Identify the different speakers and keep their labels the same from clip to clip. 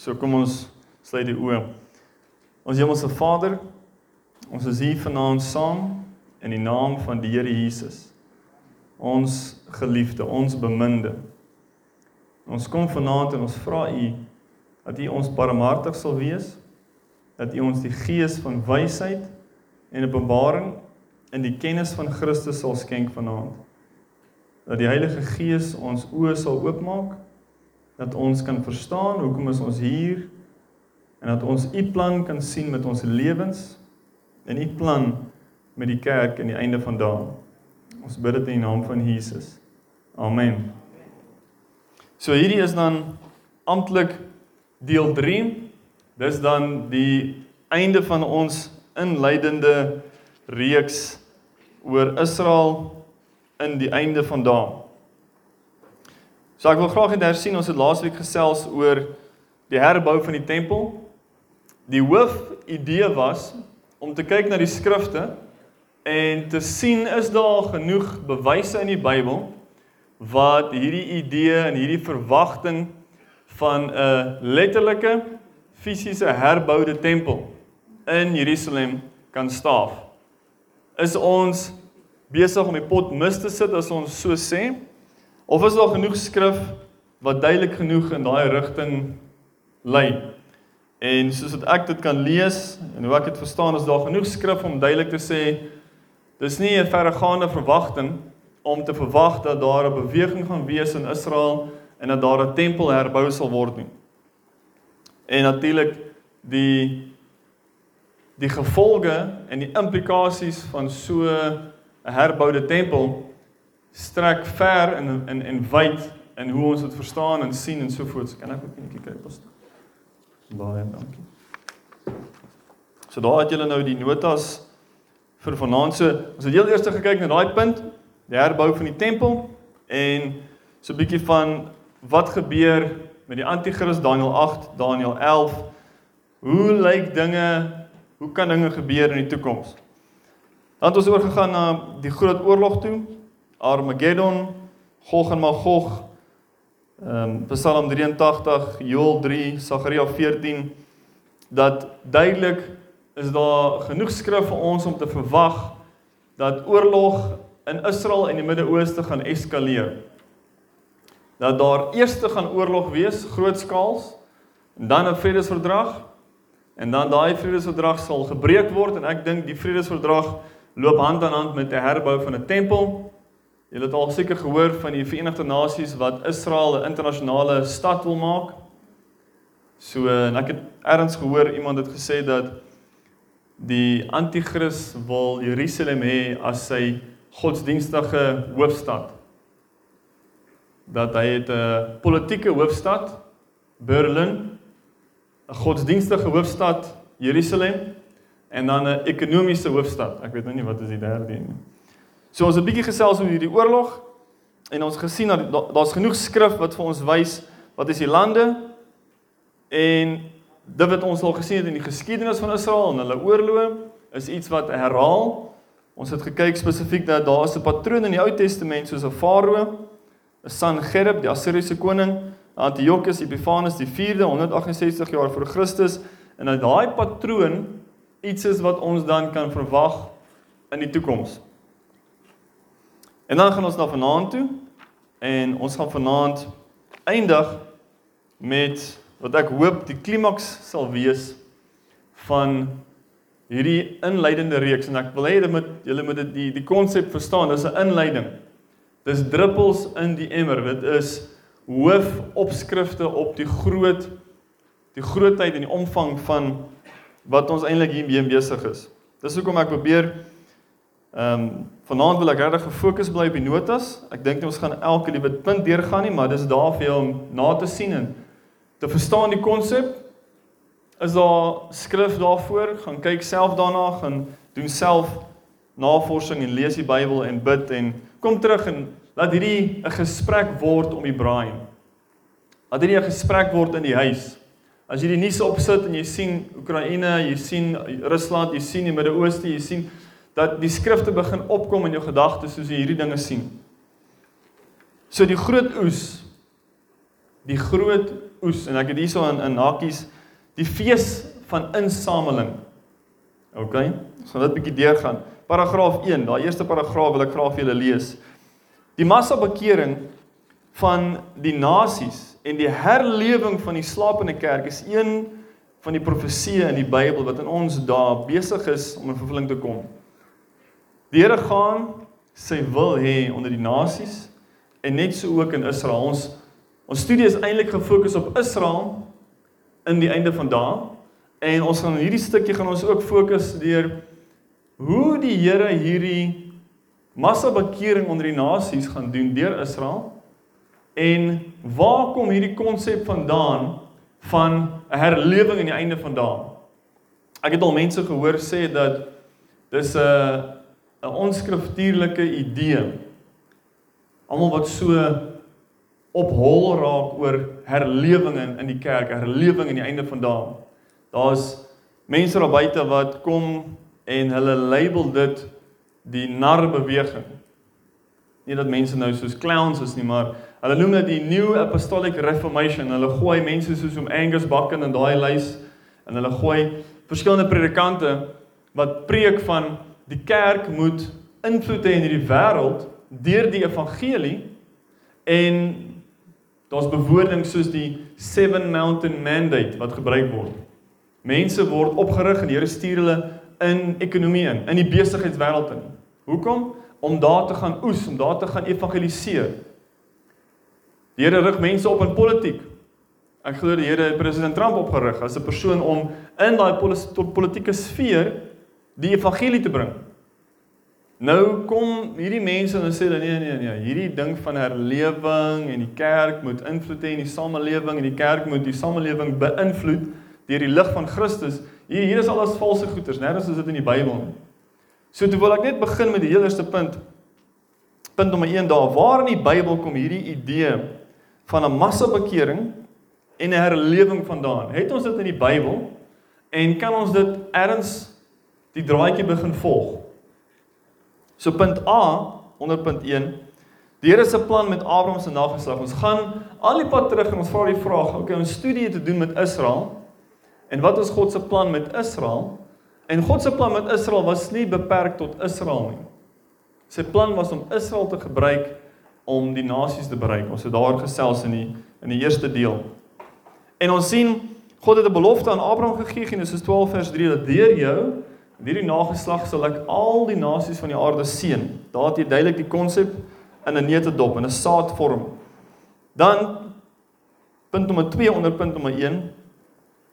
Speaker 1: So kom ons sluit die oë. Ons Hemelse Vader, ons is hier vanaand saam in die naam van die Here Jesus. Ons geliefde, ons beminde. Ons kom vanaand en ons vra U dat U ons barmhartig sal wees, dat U ons die gees van wysheid en openbaring in die kennis van Christus sal skenk vanaand. Dat die Heilige Gees ons oë sal oopmaak dat ons kan verstaan hoekom is ons hier en dat ons u plan kan sien met ons lewens en u plan met die kerk aan die einde van dae. Ons bid dit in die naam van Jesus. Amen. So hierdie is dan amptelik deel 3. Dis dan die einde van ons inleidende reeks oor Israel in die einde van dae. So ek wil graag hê daar sien ons het laasweek gesels oor die herbou van die tempel. Die hoof idee was om te kyk na die skrifte en te sien is daar genoeg bewyse in die Bybel wat hierdie idee en hierdie verwagting van 'n letterlike fisiese herboude tempel in Jerusalem kan staaf. Is ons besig om die pot mis te sit as ons so sê? Of is daar genoeg skrif wat duidelik genoeg in daai rigting lei? En soos wat ek dit kan lees en hoe ek dit verstaan, is daar genoeg skrif om duidelik te sê dis nie 'n verregaande verwagting om te verwag dat daar 'n beweging gaan wees in Israel en dat daar 'n tempel herbou sal word nie. En natuurlik die die gevolge en die implikasies van so 'n herboude tempel strek ver en en en wyd in hoe ons dit verstaan en sien en so voort. Kan ek ook netjie kyk pas. Baie dankie. So daar het julle nou die notas vir vanaand se. Ons het heel eers gekyk na daai punt, die herbou van die tempel en so 'n bietjie van wat gebeur met die anti-kris Daniël 8, Daniël 11. Hoe lyk dinge? Hoe kan dinge gebeur in die toekoms? Dan het ons oorgegaan na die groot oorlog toe Armageddon, Gog en Magog, ehm um, Psalm 83, Joel 3, Sagaria 14 dat duidelik is daar genoeg skrif vir ons om te verwag dat oorlog in Israel en die Midde-Ooste gaan eskaleer. Dat daar eers gaan oorlog wees, grootskaals, en dan 'n vredesverdrag en dan daai vredesverdrag sal gebreek word en ek dink die vredesverdrag loop hand aan hand met die herbou van 'n tempel Julle het al seker gehoor van die Verenigde Nasies wat Israel 'n internasionale stad wil maak. So en ek het eers gehoor iemand het gesê dat die anti-kris wil Jerusalem hê as sy godsdienstige hoofstad. Dat hy het 'n politieke hoofstad Berlin, 'n godsdienstige hoofstad Jerusalem en dan 'n ekonomiese hoofstad. Ek weet nou nie wat is die derde een nie. So ons het 'n bietjie gesels oor hierdie oorlog en ons gesien dat daar's genoeg skrif wat vir ons wys wat is die lande en dit wat ons al gesien het in die geskiedenis van Israel en hulle oorloë is iets wat herhaal. Ons het gekyk spesifiek dat daar 'n patroon in die Ou Testament soos 'n farao, 'n Sanherib, die Assiriese koning, Antiochus Epiphanes die 4de 168 jaar voor Christus en dat daai patroon iets is wat ons dan kan verwag in die toekoms. En dan gaan ons na vanaand toe en ons gaan vanaand eindig met wat ek hoop die klimaks sal wees van hierdie inleidende reeks en ek wil hê julle moet julle moet dit die die konsep verstaan dis 'n inleiding. Dis druppels in die emmer. Dit is hoofopskrifte op die groot die grootheid en die omvang van wat ons eintlik hiermee besig is. Dis hoekom ek probeer Ehm um, vanaand wil ek regtig gefokus bly op die notas. Ek dink nie ons gaan elke liewe punt deurgaan nie, maar dis daar vir jou om na te sien en te verstaan die konsep. Is daar skrif daarvoor? Gaan kyk self daarna, gaan doen self navorsing en lees die Bybel en bid en kom terug en laat hierdie 'n gesprek word om die braai. Laat hierdie 'n gesprek word in die huis. As jy die nuus opsit en jy sien Oekraïne, jy sien Rusland, jy sien die Midde-Ooste, jy sien dat die skrifte begin opkom in jou gedagtes soos jy hierdie dinge sien. So die groot oes die groot oes en ek het hierso in in hakies die fees van insameling. OK. Ons gaan dit bietjie deurgaan. Paragraaf 1, daai eerste paragraaf wil ek graag vir julle lees. Die massa bekering van die nasies en die herlewing van die slapende kerk is een van die profesieë in die Bybel wat in ons dae besig is om in vervulling te kom. Die Here gaan sy wil hê onder die nasies en net so ook in Israel. Ons ons studie is eintlik gefokus op Israel in die einde van dae en ons gaan hierdie stukkie gaan ons ook fokus deur hoe die Here hierdie massa bekering onder die nasies gaan doen deur Israel en waar kom hierdie konsep vandaan van 'n herlewing aan die einde van dae. Ek het al mense gehoor sê dat dis 'n 'n onskriftuurlike idee. Almal wat so op hol raak oor herlewing in die kerk, herlewing aan die einde van dae. Daar's mense daar buite wat kom en hulle label dit die narbeweging. Nie dat mense nou soos clowns is nie, maar hulle noem dit die New Apostolic Reformation. Hulle gooi mense soos om Angus Bakken in daai lys en hulle gooi verskillende predikante wat preek van die kerk moet invloed hê in hierdie wêreld deur die evangelie en daar's bewoordings soos die Seven Mountain Mandate wat gebruik word. Mense word opgerig en die Here stuur hulle in ekonomie in, in die besigheidswêreld in. Hoekom? Om daar te gaan oes, om daar te gaan evangeliseer. Die Here rig mense op in politiek. Ek glo die Here het president Trump opgerig as 'n persoon om in daai politieke sfeer die evangelie te bring. Nou kom hierdie mense en sê dan nee nee nee, hierdie ding van herlewing en die kerk moet invloed hê in die samelewing en die kerk moet die samelewing beïnvloed deur die lig van Christus. Hier hier is alles valse goeters, nêrens is dit in die Bybel nie. So toe wil ek net begin met die heel eerste punt. Punt nommer 1 daar, waar in die Bybel kom hierdie idee van 'n massa bekering en 'n herlewing vandaan? Het ons dit in die Bybel en kan ons dit erns die draadjie begin volg. So punt A onder punt 1. Die Here se plan met Abraham se nageslag. Ons gaan al die pad terug en ons vra die vraag, okay, ons studie te doen met Israel. En wat is God se plan met Israel? En God se plan met Israel was nie beperk tot Israel nie. Sy plan was om Israel te gebruik om die nasies te bereik. Ons het daar gesels in die in die eerste deel. En ons sien God het 'n belofte aan Abraham gegee, Genesis 12 vers 3 dat deur jou In hierdie nageslag sal ek al die nasies van die aarde seën. Daar het jy duidelik die konsep in 'n neutedop in 'n saadvorm. Dan punt nommer 2 onder punt nommer 1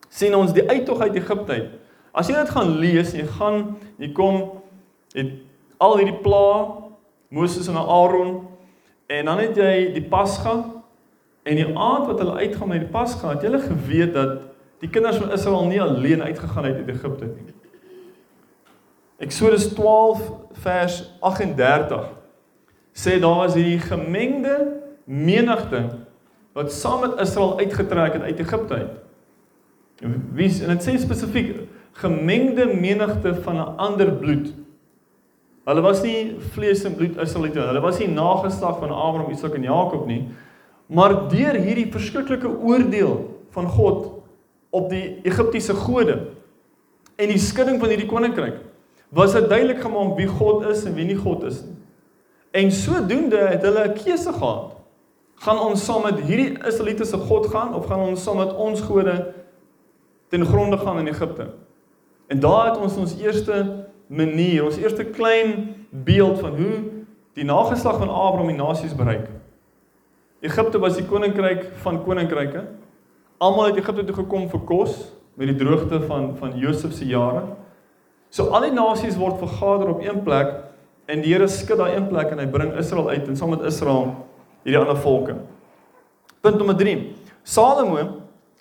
Speaker 1: sien ons die uittog uit Egipte uit. As jy dit gaan lees, jy gaan jy kom het al hierdie pla Moses en Aaron en dan het jy die Pasga en die aand wat hulle uitgaan met die Pasga, het jy geweet dat die kinders van Israel nie alleen uitgegaan het uit Egipte nie. Eksodus 12 vers 38 sê daar was hierdie gemengde menigte wat saam met Israel uitgetrek het uit Egipte uit. Wie en dit sê spesifiek gemengde menigte van 'n ander bloed. Hulle was nie vlees en bloed Israeliete, hulle was nie nageslag van Abraham, Isak en Jakob nie, maar deur hierdie verskriklike oordeel van God op die Egiptiese gode en die skudding van hierdie koninkryk was dit duidelik gemaak wie God is en wie nie God is nie. En sodoende het hulle 'n keuse gehad. Gaan ons saam met hierdie Israelitiese God gaan of gaan ons saam met ons gode ten gronde gaan in Egipte? En daar het ons ons eerste manier, ons eerste klein beeld van hoe die nageslag van Abraham die nasies bereik. Egipte was die koninkryk van koninkryke. Almal het Egipte toe gekom vir kos met die droogte van van Josef se jare. So al die nasies word vergader op een plek en die Here skud daai een plek en hy bring Israel uit en saam met Israel hierdie ander volke. Punt nommer 3. Salomo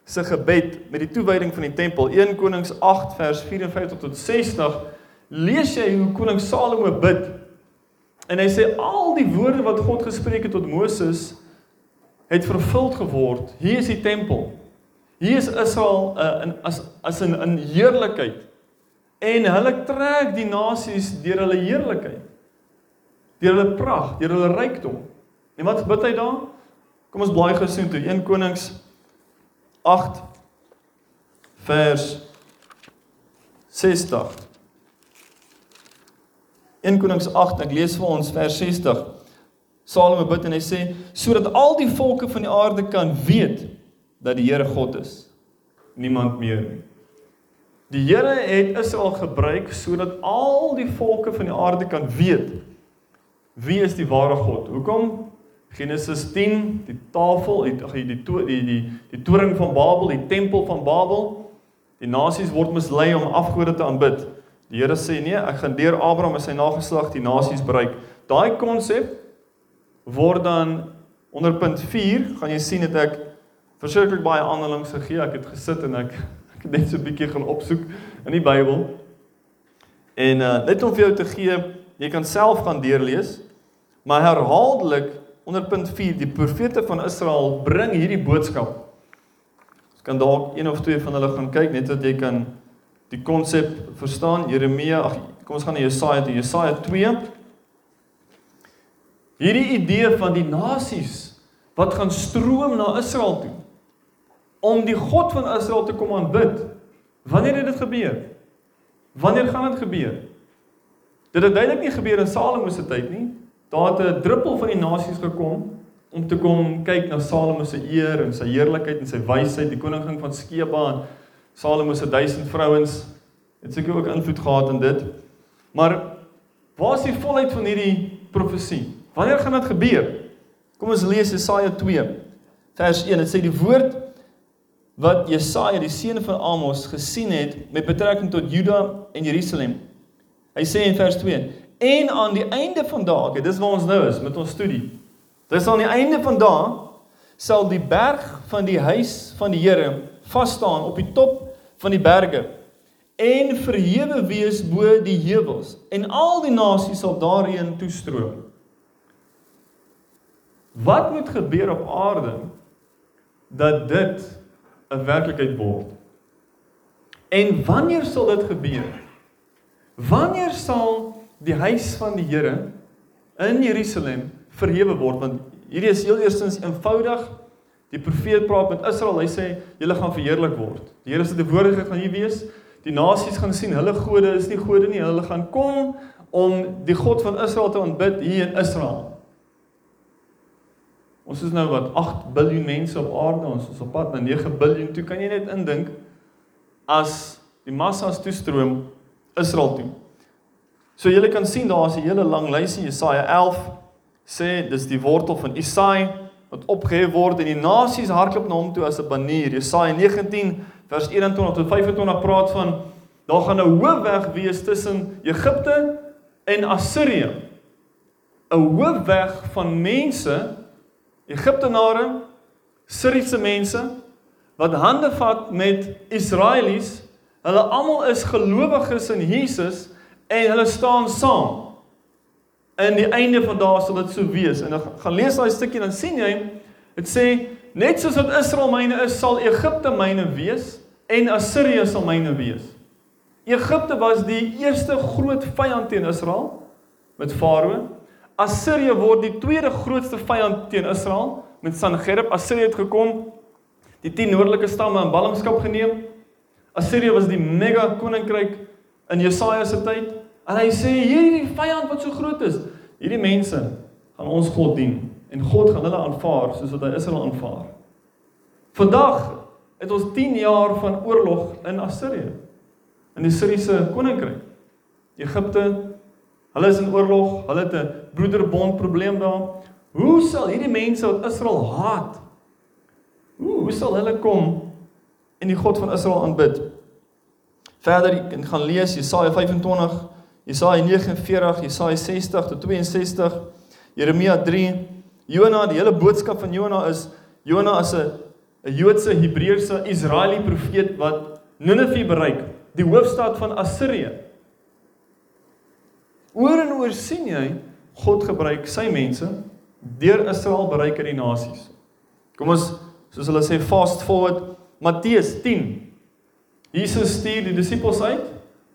Speaker 1: se gebed met die toewyding van die tempel 1 Konings 8 vers 54 tot 60 lees jy hoe koning Salomo bid. En hy sê al die woorde wat God gespreek het tot Moses het vervuld geword. Hier is die tempel. Hier is Israel uh, in as as in in heerlikheid en hulle trek die nasies deur hulle heerlikheid. Deur hulle pragt, deur hulle rykdom. En wat bid hy dan? Kom ons blaai gou soontoe 1 Konings 8 vers 60. 1 Konings 8, ek lees vir ons vers 60. Salomo bid en hy sê sodat al die volke van die aarde kan weet dat die Here God is. Niemand meer nie. Die Here het Israel gebruik sodat al die volke van die aarde kan weet wie is die ware God. Hoekom? Genesis 10, die tafel, die die die die die, toring van Babel, die tempel van Babel. Die nasies word mislei om afgode te aanbid. Die Here sê nee, ek gaan deur Abraham en sy nageslag die nasies bereik. Daai konsep word dan onder punt 4 gaan jy sien dat ek verskriklik baie aanhalings gegee. Ek het gesit en ek het net so 'n bietjie gaan opsoek in die Bybel. En uh net om vir jou te gee, jy kan self gaan deurlees, maar herhaaldelik onder punt 4 die profete van Israel bring hierdie boodskap. Ons kan dalk een of twee van hulle gaan kyk net dat jy kan die konsep verstaan. Jeremia, ag kom ons gaan na Jesaja toe. Jesaja 2. Hierdie idee van die nasies wat gaan stroom na Israel toe om die God van Israel te kom aanbid. Wanneer het dit gebeur? Wanneer gaan dit gebeur? Dit het duidelik nie gebeur in Salomo se tyd nie. Daar het 'n druppel van die nasies gekom om te kom kyk na Salomo se eer en sy heerlikheid en sy wysheid, die koningin van Skeba en Salomo se duisend vrouens. Het seker ook invloed gehad in dit. Maar waar is die volheid van hierdie profesie? Wanneer gaan dit gebeur? Kom ons lees Jesaja 2 vers 1. Dit sê die woord wat Jesaja die seun van Amos gesien het met betrekking tot Juda en Jerusalem. Hy sê in vers 2: "En aan die einde van dae, dis waar ons nou is met ons studie. Dis aan die einde van dae sal die berg van die huis van die Here vas staan op die top van die berge en verhewe wees bo die heuwels en al die nasies sal daarheen toestroom." Wat moet gebeur op aarde dat dit 'n werklikheid word. En wanneer sal dit gebeur? Wanneer sal die huis van die Here in Jerusalem verhewe word? Want hierdie is heel eerstens eenvoudig. Die profeet praat met Israel. Hy sê julle gaan verheerlik word. Die Here se teenwoordigheid gaan hier wees. Die nasies gaan sien hulle gode is nie gode nie. Hulle gaan kom om die God van Israel te aanbid hier in Israel. Ons is nou wat 8 miljard mense op aarde, ons is op pad na 9 miljard. Toe kan jy net indink as die massas toestroom Israel toe. So julle kan sien daar's 'n hele lang lysie Jesaja 11 sê dis die wortel van Isai wat opgehef word en die nasies hardloop na hom toe as 'n banier. Jesaja 19 vers 21 tot 25 praat van daar gaan 'n hoofweg wees tussen Egipte en Assirië. 'n Hoofweg van mense Egiptenare, Siriëse mense wat hande vat met Israelies. Hulle almal is gelowiges in Jesus en hulle staan saam. In die einde van dae sal dit so wees. En dan gaan lees daai stukkie dan sien jy dit sê net soos wat Israel myne is, sal Egipte myne wees en Assirië sal myne wees. Egipte was die eerste groot vyand teen Israel met Farao Assirië word die tweede grootste vyand teen Israel met Sanherib. Assirië het gekom, die 10 noordelike stamme in ballingskap geneem. Assirië was die mega koninkryk in Jesaja se tyd. En hy sê hierdie vyand wat so groot is, hierdie mense gaan ons God dien en God gaan hulle aanvaar soos wat hy Israel aanvaar. Vandag het ons 10 jaar van oorlog in Assirië. In die Siriëse koninkryk. Egipte Hulle is in oorlog, hulle het 'n broederbond probleem daar. Hoe sal hierdie mense wat Israel haat? Hoe hoe sal hulle kom en die God van Israel aanbid? Verder jy gaan lees Jesaja 25, Jesaja 49, Jesaja 60 tot 62, Jeremia 3. Jona, die hele boodskap van Jona is Jona is 'n 'n Joodse Hebreëse Israeliese profeet wat Ninive bereik, die hoofstad van Assirië. Oor en oor sien jy God gebruik sy mense deur Israel bereik in die nasies. Kom ons soos hulle sê fast forward Matteus 10. Jesus stuur die disippels uit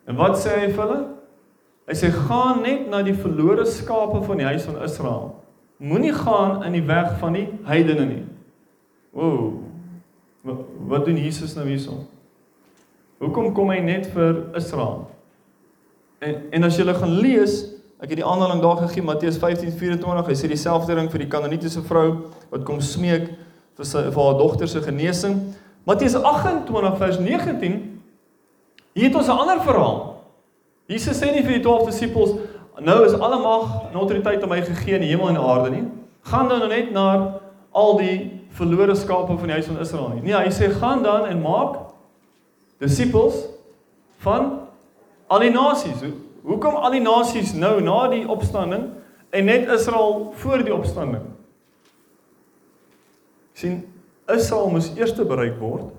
Speaker 1: en wat sê hy vir hulle? Hy sê gaan net na die verlore skape van die huis van Israel. Moenie gaan in die weg van die heidene nie. Ooh. Wat, doen Jesus nou hierson? Hoekom kom hy net vir Israel? En en as jy gaan lees, ek het die aanhaling daar gegee Matteus 15:24, hy sê dieselfde ding vir die Kanaanitiese vrou wat kom smeek vir sy vir haar dogter se genesing. Matteus 28 vers 19 Hier het ons 'n ander verhaal. Jesus sê nie vir die 12 disippels nou is alle mag en autoriteit aan my gegee in die hemel en aarde nie. Gaan dan nou net na al die verlore skape van die huis van Israel nie. Nee, hy sê gaan dan en maak disippels van al die nasies. Hoekom al die nasies nou na die opstanding en net Israel voor die opstanding? sien Israel moes eers bereik word.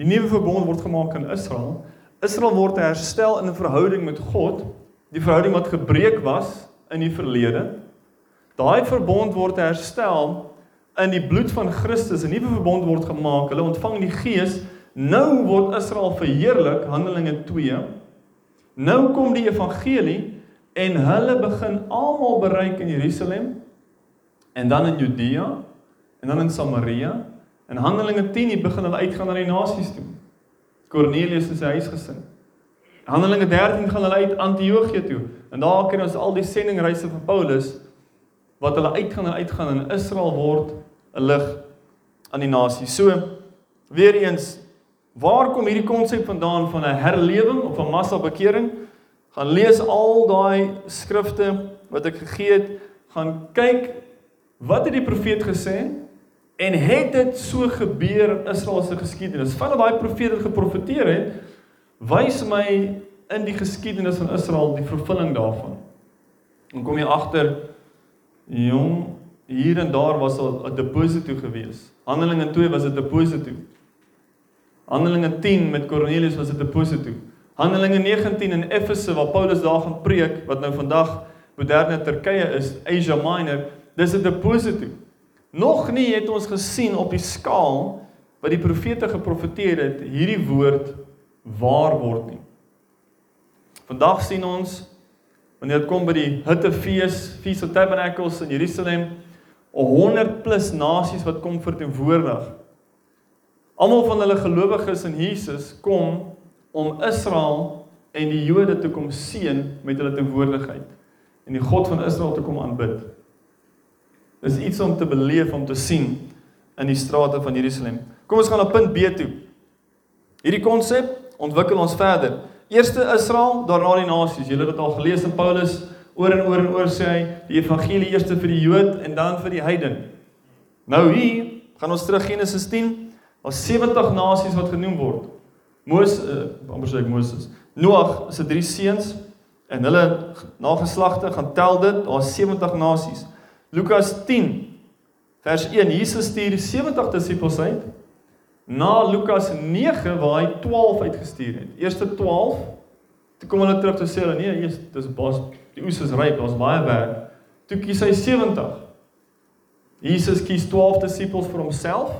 Speaker 1: Die nuwe verbond word gemaak in Israel. Israel word herstel in 'n verhouding met God, die verhouding wat gebreek was in die verlede. Daai verbond word herstel in die bloed van Christus. 'n Nuwe verbond word gemaak. Hulle ontvang die Gees. Nou word Israel verheerlik, Handelinge 2. Nou kom die evangelie en hulle begin almal bereik in Jerusalem en dan in Judea en dan in Samaria. In Handelinge 10 begin hulle uitgaan na die nasies toe. Kornelius en sy huisgesin. Handelinge 13 gaan hulle uit Antiochië toe. En daar kry ons al die sendingreise van Paulus wat hulle uitgaan en uitgaan en Israel word 'n lig aan die nasie. So weer eens waar kom hierdie konsep vandaan van 'n herlewing of 'n massa bekering? Gaan lees al daai skrifte wat ek gegee het, gaan kyk wat het die profeet gesê en het dit so gebeur in Israel se geskiedenis? Van daai profete geprofeteer het, wys my in die geskiedenis van Israel die vervulling daarvan. En kom jy agter jong hier en daar was al 'n deposito gewees. Handelinge 2 was 'n deposito. Handelinge 10 met Kornelius was 'n deposito. Handelinge 19 in Efese waar Paulus daar gaan preek wat nou vandag moderne Turkye is, Asia Minor, dis 'n deposito. Nog nie het ons gesien op die skaal wat die profete geprofeteer het hierdie woord waar word nie. Vandag sien ons wanneer dit kom by die Hittefees, Feast of Tabernacles in Jerusalem, 100 plus nasies wat kom verteenwoordig. Almal van hulle gelowiges in Jesus kom om Israel en die Jode te kom seën met hulle teenwoordigheid en die God van Israel te kom aanbid. Dis iets om te beleef, om te sien in die strate van Jerusalem. Kom ons gaan na punt B toe. Hierdie konsep ontwikkel ons verder. Eerste Israel, daarna die nasies. Julle het dit al gelees in Paulus oor en oor en oor sê hy die evangelie eers vir die Jood en dan vir die heiden. Nou hier gaan ons terug Genesis 10. Daar's 70 nasies wat genoem word. Moses, uh, amper sê ek Moses. Noag se drie seuns en hulle nageslagte gaan tel dit, daar's 70 nasies. Lukas 10 vers 1. Jesus stuur 70 disippels uit na Lukas 9 waar hy 12 uitgestuur het. Eerste 12 toe kom hulle terug te sê hulle nee, Jesus, dis bos, die oes is ryp, daar's baie werk. Toe kies hy 70. Jesus kies 12 disippels vir homself.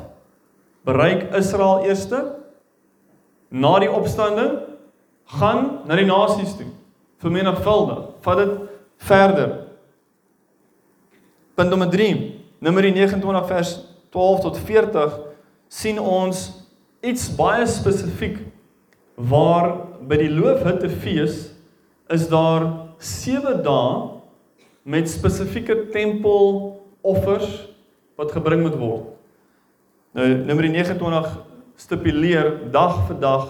Speaker 1: Bereik Israel eerste. Na die opstanding gaan na die nasies toe. Vermenigvuldig. Vat dit verder. Punt nommer 3. Numeri 29 vers 12 tot 40 sien ons iets baie spesifiek waar by die loofhuttefees is daar 7 dae met spesifieke tempeloffers wat gebring moet word. Nou Numeri 29 stipuleer dag vir dag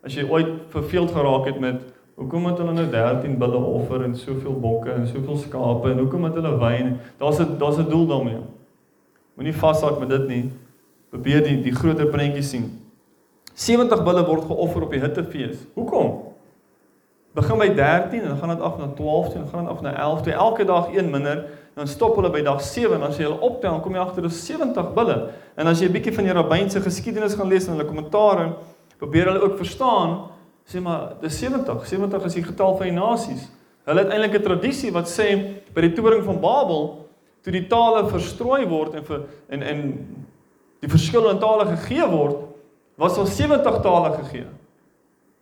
Speaker 1: as jy ooit verveeld geraak het met hoekom het hulle nou 13 bulle offer en soveel bokke en soveel skape en hoekom het hulle wyn? Daar's 'n daar's 'n doel daarmee. Moenie vashak met dit nie probeer die die groter prentjie sien. 70 bulle word geoffer op die hittefees. Hoekom? Begin by 13 en dan gaan dit af na 12 en dan gaan dit af na 11. Toe elke dag een minder, dan stop hulle by dag 7 en as jy hulle optel, kom jy agter dis 70 bulle. En as jy 'n bietjie van die rabbynse geskiedenis gaan lees en hulle kommentare, probeer hulle ook verstaan, sê maar dis 70. 70 is die getal van die nasies. Hulle het eintlik 'n tradisie wat sê by die toring van Babel toe die tale verstrooi word en vir en en die verskillende tale gegee word, was al 70 tale gegee.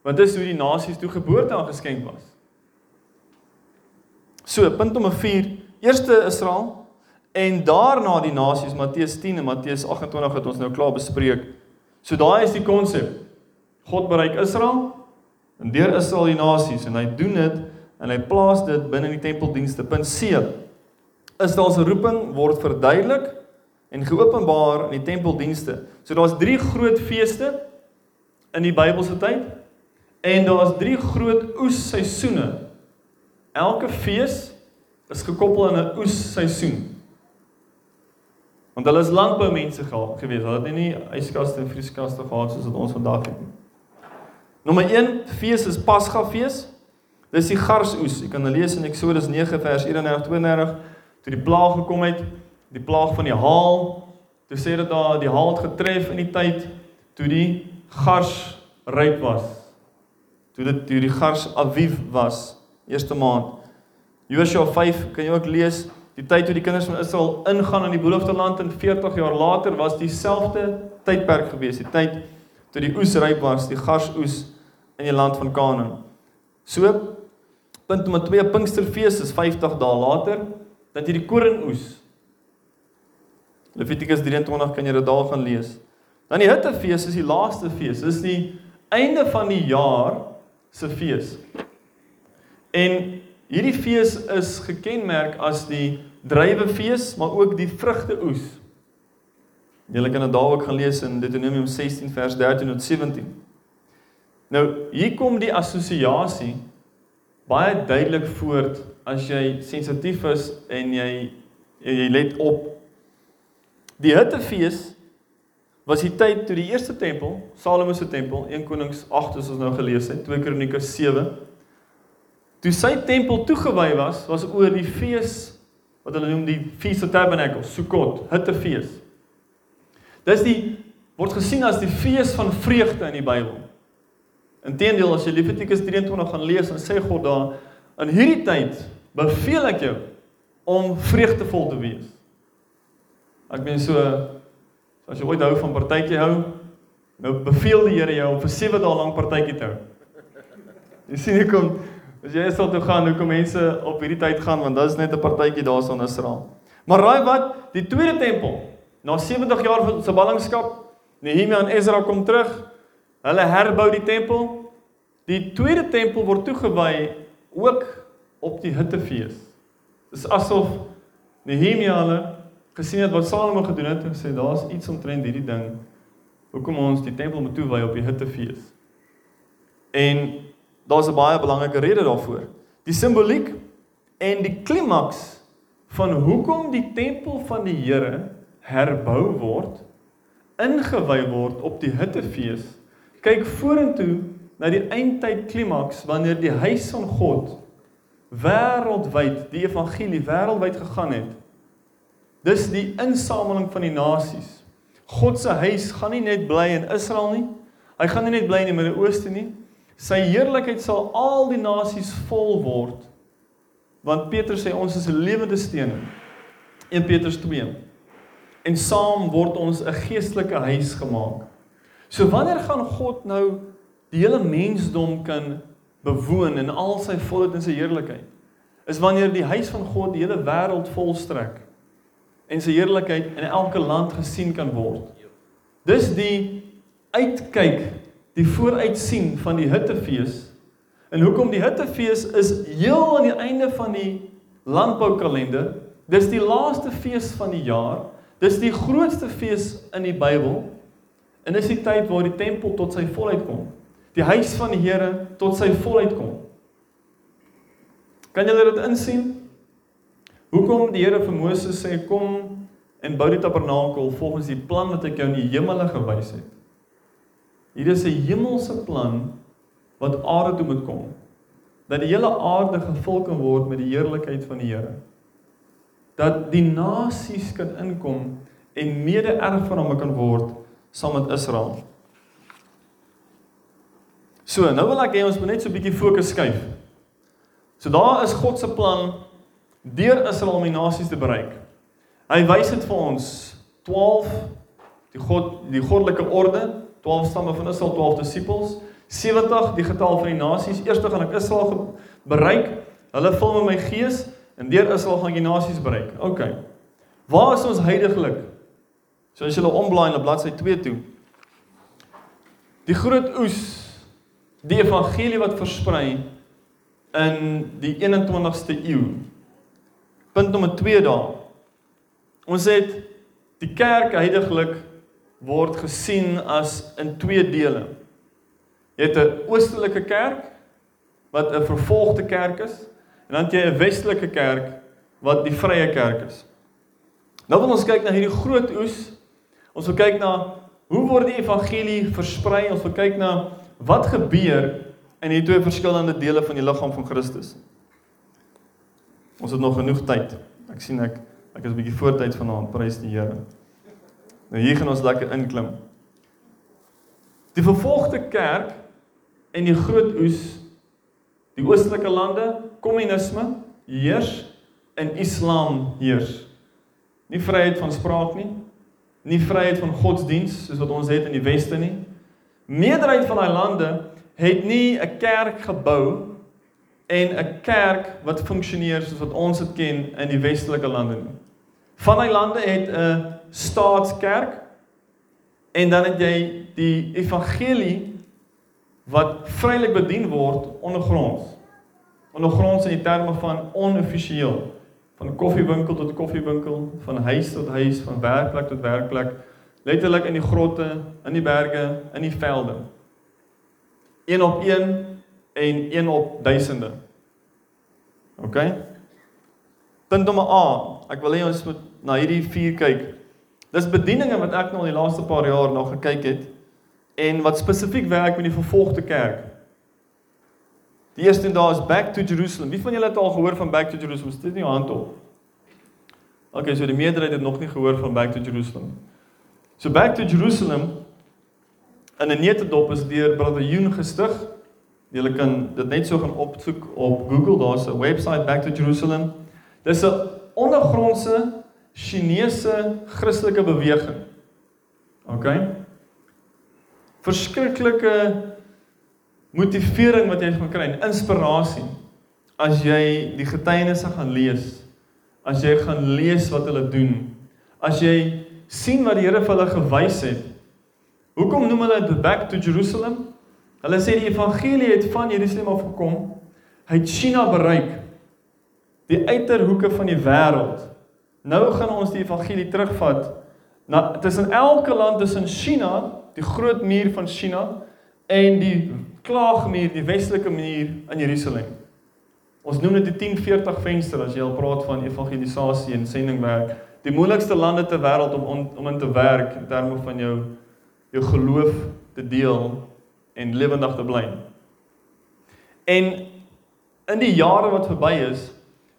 Speaker 1: Want dis hoe die nasies toe geboorte aangeskenk was. So, punt nommer 4, eerste Israel En daarna die nasies Matteus 10 en Matteus 28 het ons nou klaar bespreek. So daai is die konsep. God bereik Israel en deur Israel die nasies en hy doen dit en hy plaas dit binne die tempeldienste. Punt C. Israel se roeping word verduidelik en geopenbaar in die tempeldienste. So daar's drie groot feeste in die Bybelse tyd en daar's drie groot oesseisoene. Elke fees is gekoppel aan 'n oesseisoen. Want hulle is landboumense gewees. Hulle het nie yskaste en vrieskaste gehad soos wat ons vandag het nie. Nommer 1 fees is Pasgafees. Dis die garsoes. Jy kan lees in Eksodus 9 vers 31 32 toe die plaag gekom het, die plaag van die haal. Toe sê dit daar die haal het getref in die tyd toe die gars ryp was. Toe dit toe die gars Aviv was, eerste maand. Josua 5 kan jy ook lees, die tyd toe die kinders van Israel ingaan in die beloofde land en 40 jaar later was dieselfde tydperk gewees, die tyd toe die oes ryp was, die garsoes in die land van Kanaan. So punt nommer 2 Pinksterfees is 50 dae later dat jy die koringoes Levitikus 23 kan jy dit daar gaan lees. Dan die hittefees is die laaste fees. Dis die einde van die jaar se fees. En hierdie fees is gekenmerk as die druiwefees, maar ook die vrugteoes. Julle kan dit daar ook gaan lees in Deuteronomium 16 vers 13 tot 17. Nou, hier kom die assosiasie baie duidelik voort as jy sensitief is en jy jy let op Die hittefees was die tyd toe die eerste tempel, Salomo se tempel, 1 Konings 8 soos ons nou gelees het, 2 Kronieke 7, toe sy tempel toegewy was, was oor die fees wat hulle noem die Feast of Tabernacles, Sukkot, hittefees. Dis die word gesien as die fees van vreugde in die Bybel. Inteendeel as jy Levitikus 23 gaan lees, dan sê God daar in hierdie tyd beveel ek jou om vreugdevol te wees. Ek meen so as jy ooit hou van partytjie hou, nou beveel die Here jou om vir 7 dae lank partytjie te hou. Jy sien hoe kom as jy sal toe gaan, hoe kom mense op hierdie tyd gaan want is net 'n partytjie daarson in Israel. Maar raai wat? Die tweede tempel, na 70 jaar se ballingskap, Nehemia en Ezra kom terug. Hulle herbou die tempel. Die tweede tempel word toegewy ook op die hittefees. Dis asof Nehemia hulle gesien het wat Salomo gedoen het en sê daar's iets omtrent hierdie ding hoekom ons die tempel moet toewy op die hittefees. En daar's 'n baie belangrike rede daarvoor. Die simboliek en die klimaks van hoekom die tempel van die Here herbou word, ingewy word op die hittefees. Kyk vorentoe na die eindtyd klimaks wanneer die huis van God wêreldwyd die evangelie wêreldwyd gegaan het Dis die insameling van die nasies. God se huis gaan nie net bly in Israel nie. Hy gaan nie net bly in die Midde-Ooste nie. Sy heerlikheid sal al die nasies vol word. Want Petrus sê ons is lewende steen. 1 Petrus 2. En saam word ons 'n geestelike huis gemaak. So wanneer gaan God nou die hele mensdom kan bewoon in al sy volheid en sy heerlikheid? Is wanneer die huis van God die hele wêreld volstrek en sy heerlikheid in elke land gesien kan word. Dis die uitkyk, die vooruitsien van die hittefees. En hoekom die hittefees is heel aan die einde van die landboukalender. Dis die laaste fees van die jaar. Dis die grootste fees in die Bybel. En dis die tyd waar die tempel tot sy volheid kom. Die huis van die Here tot sy volheid kom. Kan julle dit insien? Hoekom die Here vir Moses sê kom en bou die tabernakel volgens die plan wat ek jou in die hemele gewys het. Hier is 'n hemelse plan wat aarde toe moet kom. Dat die hele aarde gevul kan word met die heerlikheid van die Here. Dat die nasies kan inkom en mede-erfgename kan word saam met Israel. So, nou wil ek hê ons moet net so 'n bietjie fokus skuif. So daar is God se plan deur Israel om die nasies te bereik. Hy wys dit vir ons 12 die God die goddelike orde, 12 stamme van Israel, 12 disippels, 70 die getal van die nasies. Eerste gaan ek Israel bereik. Hulle vul met my gees en deur Israel gaan ek die nasies bereik. OK. Waar is ons heiliglik? So as jy hulle omblaai na bladsy 2 toe. Die groot oes, die evangelie wat versprei in die 21ste eeu. Punt nommer 2 daar. Ons het die kerk heiliglik word gesien as in twee dele. Jy het 'n oostelike kerk wat 'n vervolgde kerk is en dan het jy 'n westelike kerk wat die vrye kerk is. Nou wil ons kyk na hierdie groot oes. Ons wil kyk na hoe word die evangelie versprei? Ons wil kyk na wat gebeur in hierdie twee verskillende dele van die liggaam van Christus. Ons het nog genoeg tyd. Ek sien ek ek is 'n bietjie voortyd vanaand. Prys die Here. Nou hier gaan ons lekker inklim. Die vervolgde kerk en die groot oes die oostelike lande, kommunisme heers en islam heers. Nie vryheid van spraak nie, nie vryheid van godsdiens soos wat ons het in die weste nie. Meerderheid van daai lande het nie 'n kerk gebou en 'n kerk wat funksioneer soos wat ons dit ken in die westelike lande nie. Van daai lande het 'n staatskerk en dan het jy die evangelie wat vrylik bedien word ondergronds. Ondergronds in die terme van onoffisieel van koffiewinkel tot koffiewinkel, van huis tot huis, van werkplek tot werkplek, letterlik in die grotte, in die berge, in die velde. Een op een en een op duisende. OK? Punt nommer A. Ek wil hê ons moet na hierdie vier kyk. Dis bedieninge wat ek nou al die laaste paar jaar na gekyk het en wat spesifiek werk met die vervolgde kerk. Die eerste daar is Back to Jerusalem. Wie van julle het al gehoor van Back to Jerusalem? Steek nie jou hand op. Okay, so die meerderheid het nog nie gehoor van Back to Jerusalem. So Back to Jerusalem in 'n netedop is deur Brother Yoon gestig. Julle kan dit net so gaan opsoek op Google. Daar's 'n webwerf Back to Jerusalem. Dis 'n ondergrondse Chinese Christelike beweging. OK. Verskriklike motivering wat jy gaan kry, inspirasie as jy die getuienisse gaan lees. As jy gaan lees wat hulle doen. As jy sien wat die Here vir hulle gewys het. Hoekom noem hulle dit back to Jerusalem? Hulle sê die evangelie het van Jerusalem af gekom. Hy het China bereik. Die uiterhoeke van die wêreld. Nou gaan ons die evangelie terugvat na tussen elke land tussen China, die groot muur van China en die klaagmuur, die westelike muur in Jerusalem. Ons noem dit die 1040 venster as jy al praat van evangelisasie en sendingwerk. Die moeilikste lande ter wêreld om on, om in te werk in terme van jou jou geloof te deel en lewendig te bly. En in die jare wat verby is,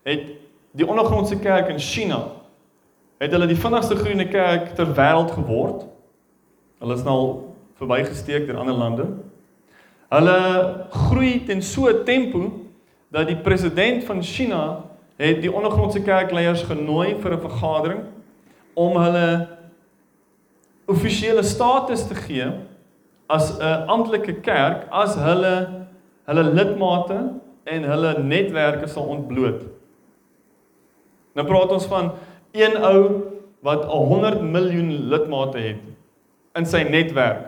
Speaker 1: het die ondergrondse kerk in China het hulle die vinnigste groeiende kerk ter wêreld geword. Hulle is nou al verbygesteek deur ander lande. Hulle groei ten so 'n tempo dat die president van China het die ondergrondse kerkleiers genooi vir 'n vergadering om hulle offisiële status te gee as 'n amptelike kerk as hulle hulle lidmate en hulle netwerke sal ontbloot. Nou praat ons van een ou wat 100 miljoen lidmate het in sy netwerk.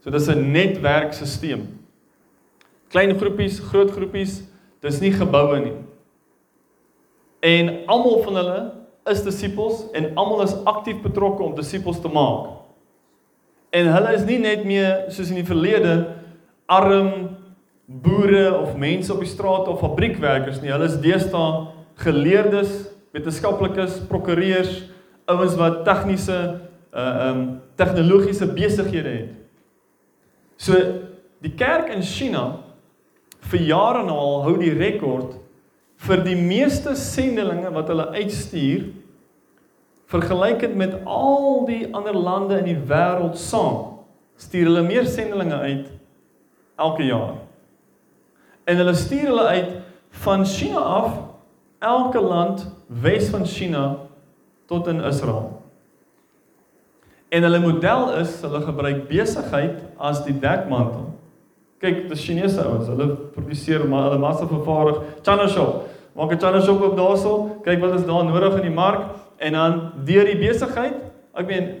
Speaker 1: So dis 'n netwerkstelsel. Klein groepies, groot groepies, dis nie geboue nie. En almal van hulle is disippels en almal is aktief betrokke om disippels te maak. En hulle is nie net meer soos in die verlede arm boere of mense op die straat of fabriekwerkers nie. Hulle is deesdae geleerdes wetenskaplikes, prokureurs, ouens wat tegniese uh um tegnologiese besighede het. So die kerk in China vir jare nou al hou die rekord vir die meeste sendelinge wat hulle uitstuur vergelykend met al die ander lande in die wêreld saam. Stuur hulle meer sendelinge uit elke jaar. En hulle stuur hulle uit van China af elke land wes van China tot in Israel. En hulle model is hulle gebruik besigheid as die dekmantel. Kyk, die Chinese ouens, hulle produseer maar hulle massa vervaardig China shop. maak 'n challenge op op daarso, kyk wat is daar nodig in die mark en dan deur die besigheid. Ek meen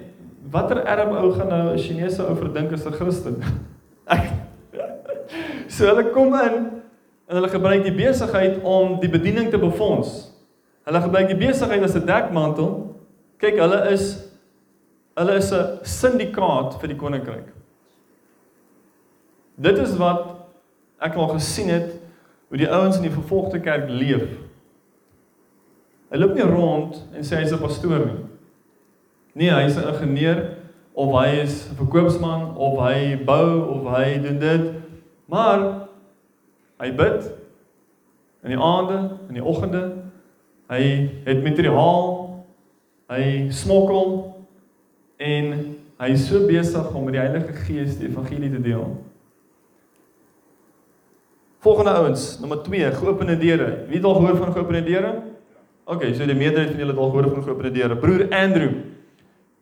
Speaker 1: watter Arab ou gaan nou 'n Chinese ou verdink as 'n Christen? Ek So hulle kom in en hulle gebruik die besigheid om die bediening te befonds. Hulle gebruik die besigheid as 'n dekmantel. Kyk, hulle is hulle is 'n syndikaat vir die koninkryk. Dit is wat ek al gesien het hoe die ouens in die vervolgde kerk leef. Hy loop nie rond en sê hy's 'n pastoor nie. Nee, hy's 'n ingenieur of hy is 'n verkoopsman of hy bou of hy doen dit. Maar hy bid in die aande, in die oggende. Hy het materiaal. Hy smokkel en hy is so besig om met die Heilige Gees die evangelie te deel. Volgende ouens, nommer 2, geopende deure. Wie het al gehoor van geopende deure? OK, so die meerderheid van julle het al gehoor van geopende deure. Broer Andrew,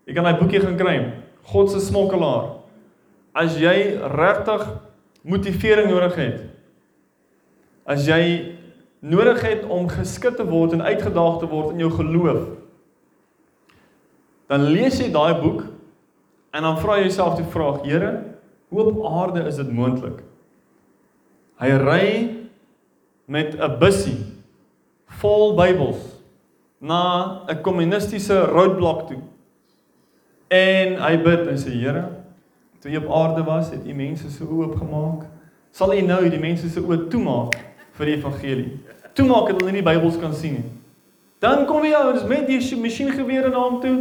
Speaker 1: jy kan daai boekie gaan kry. God se smokkelaar. As jy regtig motivering nodig het. As jy nodig het om geskit te word en uitgedaag te word in jou geloof. Dan lees jy daai boek en dan vra jy jouself die vraag: Here, hoe op aarde is dit moontlik? Hy ry met 'n bussie vol Bybels na 'n kommunistiese roadblock toe. En hy bid en sê Here, toe jy op aarde was, het U mense se oë oopgemaak. Sal U nou die mense se oë toemaak vir die evangelie? Toemaak dat hulle nie die Bybels kan sien nie. Dan kom jy ouens met die masjiengewere na hom toe.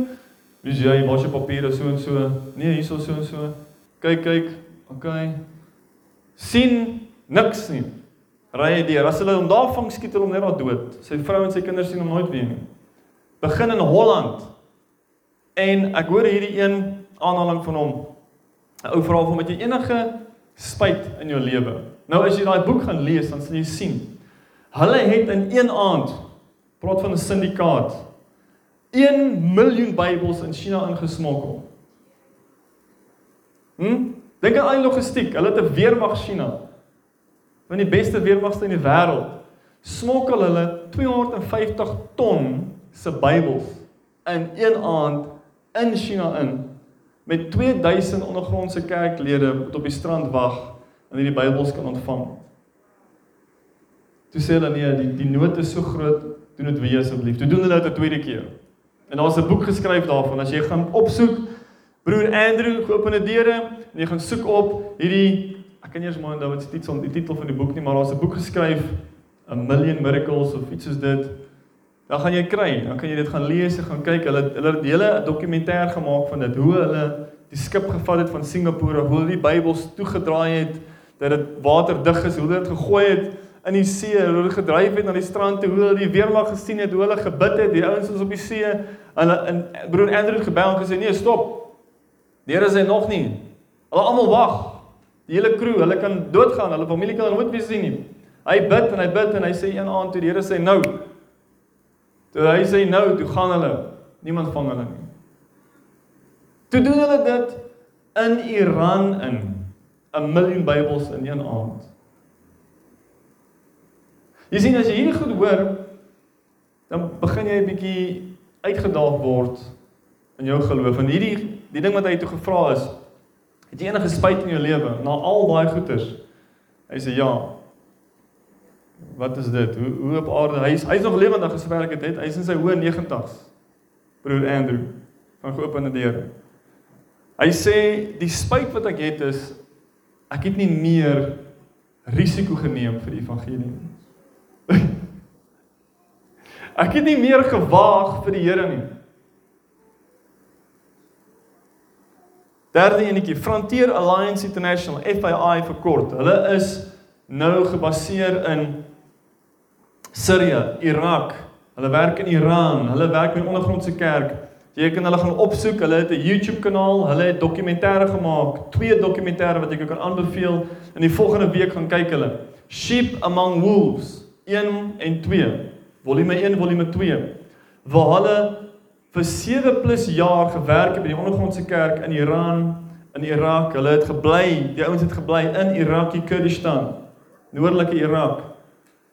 Speaker 1: Dis jy, was jy papiere so en so? Nee, hierso so en so. Kyk, kyk. OK. sien niks nie. Ry hy deur. As hulle hom daar vang, skiet hulle hom net daar dood. Sy vrou en sy kinders sien hom nooit weer nie. Begin in Holland. En ek hoor hierdie een aanhaling van hom. 'n Ou vra hom met jy enige spyt in jou lewe. Nou as jy daai boek gaan lees, dan sal jy sien. Hulle het in een aand praat van 'n syndikaat 1 miljoen Bybels in China ingesmokkel. Hm? Dink aan al die logistiek. Hulle het 'n weermag China van die beste weermagte in die wêreld, smokkel hulle 250 ton se Bybels in een aand in China in met 2000 ondergrondse kerklede wat op die strand wag en hierdie Bybels kan ontvang. Toe sê hulle nee, die die nood is so groot, doen dit weer asseblief. Toe doen hulle dit 'n tweede keer. En daar's 'n boek geskryf daarvan as jy gaan opsoek broer Andrew geopende deure en jy gaan soek op hierdie ek kan nie eens maar nou wat se titel die titel van die boek nie, maar daar's 'n boek geskryf A Million Miracles of iets soos dit. Dan gaan jy kry, dan kan jy dit gaan lees en gaan kyk. Hulle hulle het 'n hele dokumentêr gemaak van dit, hoe hulle die skip gevat het van Singapore, hoe hulle die Bybels toegedraai het dat dit waterdig is, hoe hulle dit gegooi het in die see, hoe hulle gedryf het na die strand toe, hoe hulle die weermag gesien het, hoe hulle gebid het, die ouens was op die see. Hulle in broer Andrew gebel en gesê nee, stop. Die Here sê nog nie. Hulle almal wag. Die hele crew, hulle kan doodgaan, hulle familie kan nooit weer sien nie. Hy bid en hy bid en hy sê een aand toe die Here sê nou. Toe hy sê nou, toe gaan hulle. Niemand vang hulle nie. Toe doen hulle dit in Iran in 'n miljoen Bybels in een aand. Jy sien as jy hierdie goed hoor, dan begin jy 'n bietjie uitgedaag word in jou geloof. En hierdie die ding wat hy toe gevra is, Het jy enige spyt in jou lewe na al daai goeders? Hy sê ja. Wat is dit? Hoe hoe op aarde? Hy's hy's nog lewendig het het. Hy's in sy hoë 90's. Broer Andrew van geopende deure. Hy sê die spyt wat ek het is ek het nie meer risiko geneem vir die evangelie nie. ek het nie meer gewaag vir die Here nie. Derde enetjie, Frontier Alliance International, FII vir kort. Hulle is nou gebaseer in Sirië, Irak. Hulle werk in Iran, hulle werk met ondergrondse kerk. Jy kan hulle gaan opsoek. Hulle het 'n YouTube kanaal. Hulle het dokumentêre gemaak, twee dokumentêre wat ek jou kan aanbeveel. In die volgende week gaan kyk hulle. Sheep Among Wolves 1 en 2. Volume 1, volume 2. Waar hulle vir 7 plus jaar gewerk by die ondergrondse kerk in Iran, in Irak. Hulle het gebly, die ouens het gebly in Iraki Kurdistan, noordelike Irak.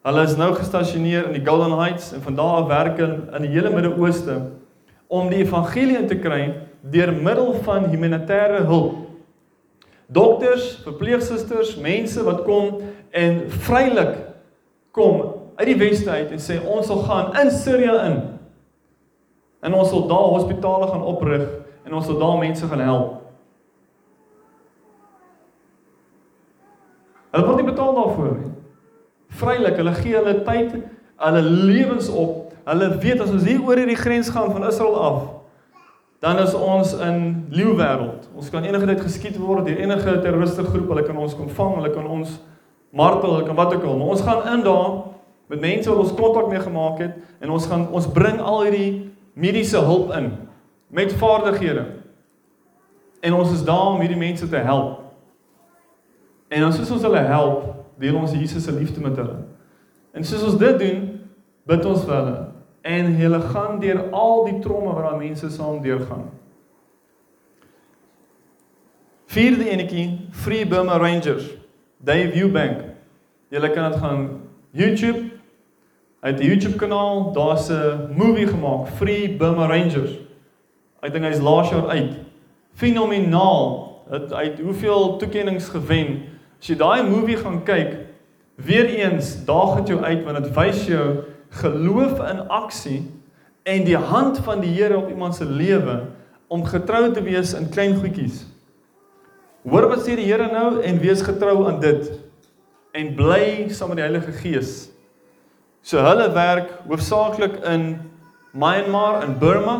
Speaker 1: Hulle is nou gestasioneer in die Golden Heights en van daar af werk hulle in die hele Midde-Ooste om die evangelie in te kry deur middel van humanitêre hulp. Dokters, verpleegsusters, mense wat kom en vrylik kom uit die weste uit en sê ons sal gaan in Sirië in. En ons sal daar hospitale gaan oprig en ons sal daar mense gaan help. Hulle word nie betaal daarvoor nie. Vrylik, hulle gee hulle tyd, hulle lewens op. Hulle weet as ons hier oor hierdie grens gaan van Israel af, dan is ons in leeu wêreld. Ons kan enige tyd geskiet word deur enige terroriste groep. Hulle kan ons kom vang, hulle kan ons martel, hulle kan wat ook al. Maar ons gaan in daar met mense wat ons kontak mee gemaak het en ons gaan ons bring al hierdie mediese hulp in met vaardighede. En ons is daar om hierdie mense te help. En ons soos ons hulle help, deel ons Jesus se liefde met hulle. En soos ons dit doen, bid ons vir hulle en hulle gaan deur al die tromme wat daai mense saam deurgaan. Vierde enetjie, Free Burma Rangers, Dave Eubank. Julle kan dit gaan YouTube uit die YouTube kanaal, daar's 'n movie gemaak, Free Burma Rangers. Ek dink hy's laas jaar uit. Fenomenaal. Het hy het hoeveel toekenninge gewen. As jy daai movie gaan kyk, weer eens daag dit jou uit want dit wys jou geloof in aksie en die hand van die Here op iemand se lewe om getrou te wees in klein goedjies. Hoor wat sê die Here nou en wees getrou aan dit en bly saam met die Heilige Gees. So hulle werk hoofsaaklik in Myanmar en Burma.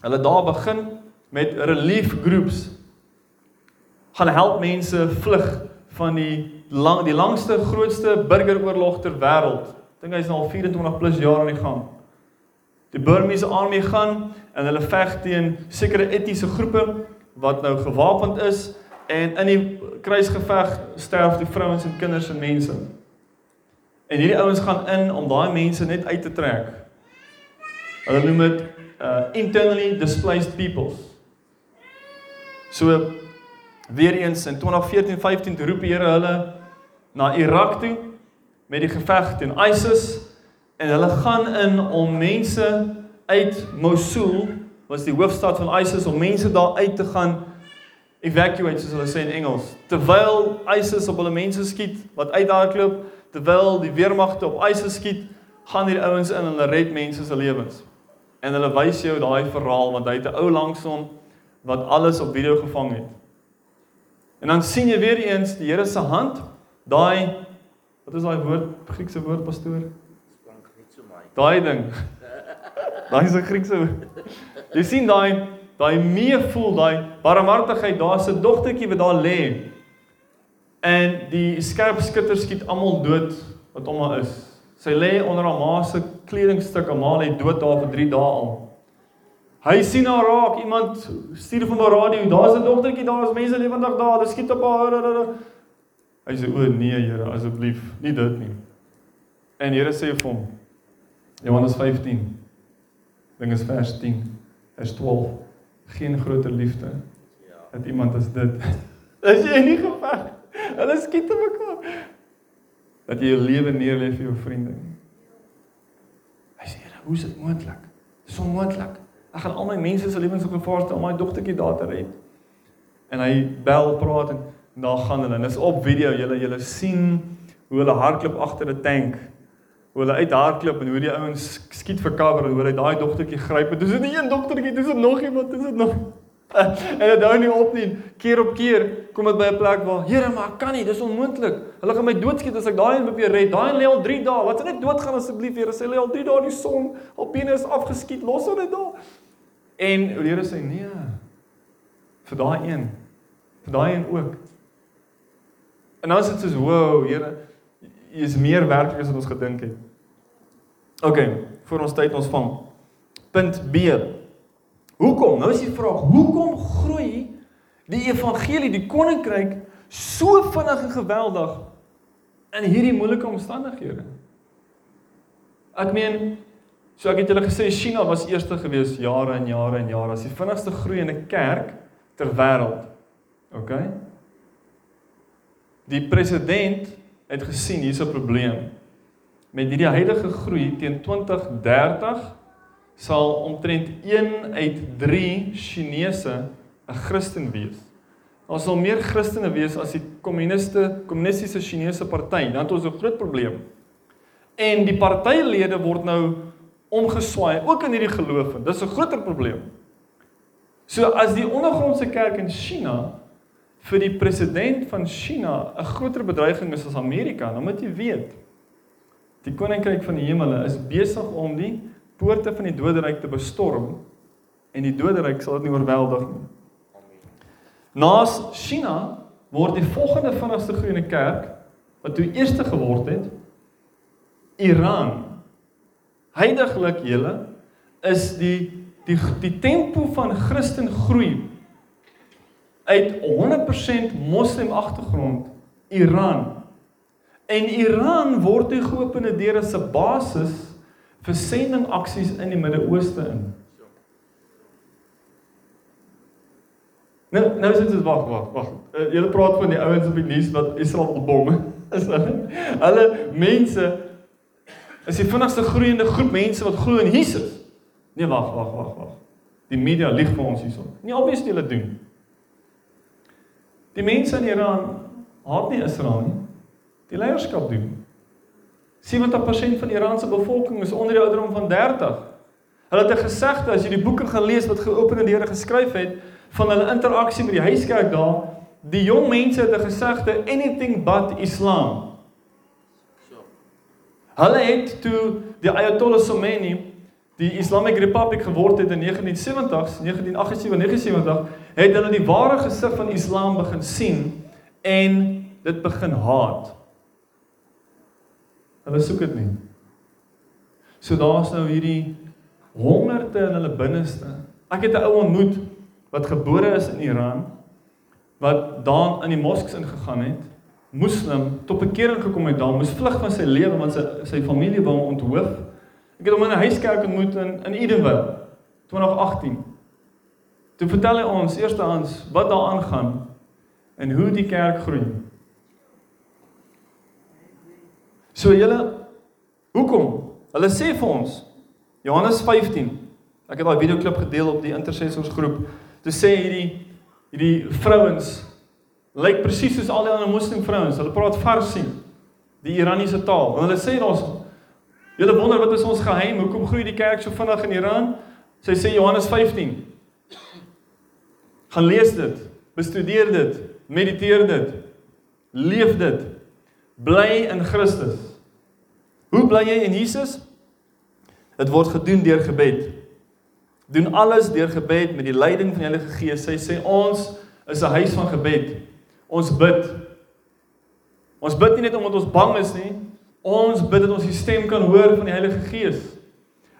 Speaker 1: Hulle daar begin met relief groups. Gaan help mense vlug van die lang die langste grootste burgeroorlog ter wêreld dink hy is nou al 24 plus jaar aan die gang. Die Burmese army gaan en hulle veg teen sekere etniese groepe wat nou gewapend is en in die kruisgeveg sterf die vrouens en kinders en mense. En hierdie ouens gaan in om daai mense net uit te trek. Hulle noem dit uh internally displaced peoples. So weer eens in 2014-15 roep die Here hulle na Irak toe met die geveg teen ISIS en hulle gaan in om mense uit Mosul was die hoofstad van ISIS om mense daar uit te gaan evacuate soos hulle sê in Engels terwyl ISIS op hulle mense skiet wat uithardloop terwyl die weermagte op ISIS skiet gaan hierdie ouens in en hulle red mense se lewens en hulle wys jou daai verhaal want hy het 'n ou langsom wat alles op video gevang het en dan sien jy weer eens die Here se hand daai Wat is daai woord, Griekse woord pastoor? Daai ding. Daai is 'n Griekse. Jy sien daai daai meevoel, daai barmhartigheid, daar's 'n dogtertjie wat daar lê. En die skerp skutter skiet almal dood wat hom maar is. Sy lê onder haar ma se kledingstuk, haar ma lê dood daar vir 3 dae al. Hy sien haar raak, iemand stuur van die radio, daar's 'n dogtertjie, daar's mense lewendig daar, hulle skiet op haar. Hy sê o nee Here, asseblief, nie dit nie. En Here sê vir hom Johannes 15 ding is vers 10, vers 12, geen groter liefde ja. dat iemand as dit. As jy nie geveg, hulle skiet te mekaar. Dat jy jou lewe neerlê vir jou vriende. Hy sê hoe is dit moontlik? Dis onmoontlik. Ek gaan al my mense se lewens op gevaar stel om my dogtertjie daar te red. En hy bel praat en daar gaan hulle. En dis op video. Julle julle sien hoe hulle hardloop agter 'n tank. Hoe hulle uit hardloop en hoe die ouens skiet vir cover en hoe hulle daai dogtertjie gryp. Dis nie een dogtertjie, dis nog iemand, dis nog. en dit hou nie op nie. Keer op keer kom dit by 'n plek waar, Here, maar ek kan nie, dis onmoontlik. Hulle gaan my doodskiet as ek daai een probeer red. Daai een lê al 3 dae. Laat hy net doodgaan asseblief, Here. Sy lê al 3 dae in die son. Al bene is afgeskiet. Los hom net daar. En die Here sê nee. Vir daai een. Vir daai een ook. En dan is dit soos, "Wow, Here, U is meer werklik as wat ons gedink het." OK, vir ons tyd ons vang. Punt B. Hoekom? Nou is die vraag, hoekom groei die evangelie, die koninkryk so vinnig en geweldig in hierdie moeilike omstandighede? Ek meen, so ek het julle gesê China was eerste gewees jare en jare en jare as die vinnigste groeiende kerk ter wêreld. OK? Die president het gesien hier's 'n probleem. Met hierdie huidige groei teen 2030 sal omtrent 1 uit 3 Chinese 'n Christen wees. Daar sal meer Christene wees as die kommuniste kommunistiese Chinese party. Dan het ons 'n groot probleem. En die partylede word nou omgeswaai ook in hierdie geloof. Dis 'n groter probleem. So as die ondergrondse kerk in China vir die president van China 'n groter bedreiging is as Amerika, dan moet jy weet. Die koninkryk van die hemele is besig om die poorte van die doderyk te bestorm en die doderyk sal dit nie oorweldig nie. Naas China word die volgende vinnigste groeiende kerk wat toe eerste geword het Iran. Heidiglik julle is die die die tempo van Christen groei uit 100% moslim agtergrond Iran. En Iran word die geopende deure se basis vir sending aksies in die Midde-Ooste in. Nou nou is dit wag wag wag. Uh, julle praat van die ouens op die nuus wat Israel wil bom. Is hulle hulle mense is die vinnigste groeiende groep mense wat glo in Jesus. Nee wag wag wag wag. Die media lieg vir ons hierson. Nie obviously hulle doen. Die mense in Iran haat nie Israel nie. Die leierskap doen. 70% van Iran se bevolking is onder die ouderdom van 30. Hulle het 'n gesegde as jy die boeke gaan lees wat geopende deure geskryf het, van hulle interaksie met die huiskerk daar, die jong mense het 'n gesegde anything but Islam. Hulle het toe die Ayatollah Khomeini die Islamic Republic geword het in 1970s, 1978, 79, het hulle die ware gesig van Islam begin sien en dit begin haat. Hulle soek dit nie. So daar's nou hierdie hongerte in hulle binneste. Ek het 'n ou ontmoet wat gebore is in Iran wat daar in die mosks ingegaan het moslim tot bekering gekom het daar moes vlug van sy lewe want sy sy familie wou hom onthoof ek het hom in 'n huiskerk ontmoet in in Edenville 2018 toe vertel hy ons eerstehands wat daar aangaan en hoe die kerk groei so julle hoekom hulle sê vir ons Johannes 15 ek het daai video klip gedeel op die intercessors groep Toe sê hierdie hierdie vrouens lyk presies soos al die ander moslim vrouens. Hulle praat Farsi, die Iraniese taal. En hulle sê ons julle wonder wat is ons geheim? Hoekom groei die kerk so vinnig in Iran? Sy sê Johannes 15. Gaan lees dit, bestudeer dit, mediteer dit, leef dit. Bly in Christus. Hoe bly jy in Jesus? Dit word gedoen deur gebed doen alles deur gebed met die leiding van die Heilige Gees. Sy sê ons is 'n huis van gebed. Ons bid. Ons bid nie net omdat ons bang is nie. Ons bid dat ons die stem kan hoor van die Heilige Gees.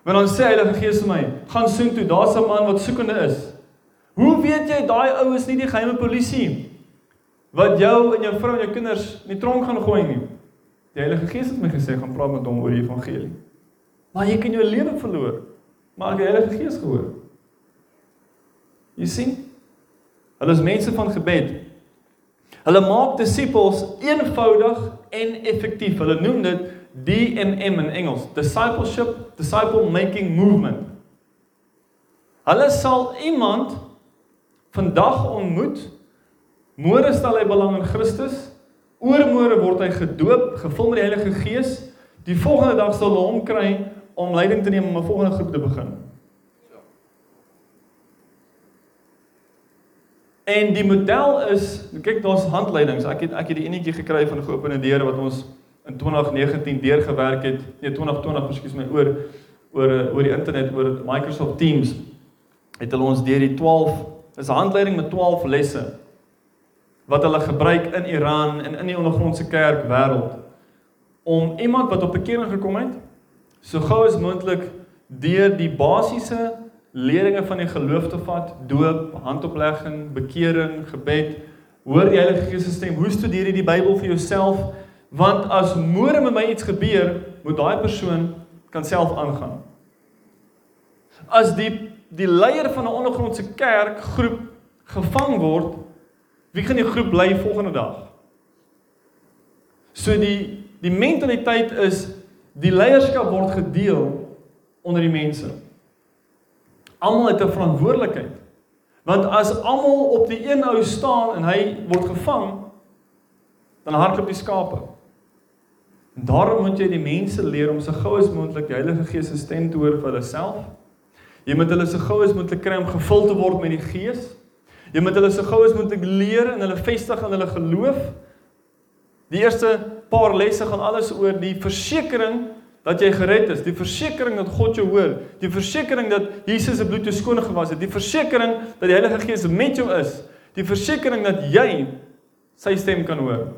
Speaker 1: Want dan sê Heilige Gees vir my, gaan soek toe, daar's 'n man wat soekende is. Hoe weet jy daai ou is nie die geheime polisie wat jou en jou vrou en jou kinders in die tronk gaan gooi nie? Die Heilige Gees het my gesê gaan praat met hom oor die evangelie. Maar jy kan jou lewe verloor maar die Heilige Gees gehoor. Jy sien? Hulle is mense van gebed. Hulle maak disippels eenvoudig en effektief. Hulle noem dit DMM in Engels, discipleship, disciple making movement. Hulle sal iemand vandag ontmoet. Môre stel hy belang in Christus. Oormôre word hy gedoop, gevul met die Heilige Gees. Die volgende dag sal hulle hom kry om leiding te neem om 'n volgende groep te begin. En die model is, kyk daar's handleidings. Ek het ek het die enetjie gekry van geopende deure wat ons in 2019 deurgewerk het. Nee, 2020, ekskuus my oor oor oor die internet oor Microsoft Teams het hulle ons deur die 12 is 'n handleiding met 12 lesse wat hulle gebruik in Iran en in die ondergrondse kerk wêreld om iemand wat op bekering gekom het so gou as moontlik deur die basiese leringe van die geloof te vat, doop, handoplegging, bekering, gebed, hoor die Heilige Gees se stem, hoe studeer jy die Bybel vir jouself? Want as môre met my iets gebeur, moet daai persoon kan self aangaan. As die die leier van 'n ondergrondse kerk groep gevang word, wie gaan die groep bly volgende dag? So die die mentaliteit is
Speaker 2: Die leierskap word gedeel onder die mense. Almal het 'n verantwoordelikheid. Want as almal op die een ou staan en hy word gevang, dan hardloop die skape. En daarom moet jy die mense leer om so gou as moontlik die Heilige Gees se stem te hoor vir hulle self. Jy moet hulle so gou as moontlik kry om gevul te word met die Gees. Jy moet hulle so gou as moontlik leer en hulle vestig in hulle geloof. Die eerste paar lesse gaan alles oor die versekering dat jy gered is, die versekering dat God jou hoor, die versekering dat Jesus se bloed jou skoon gewas het, die versekering dat die Heilige Gees met jou is, die versekering dat jy sy stem kan hoor.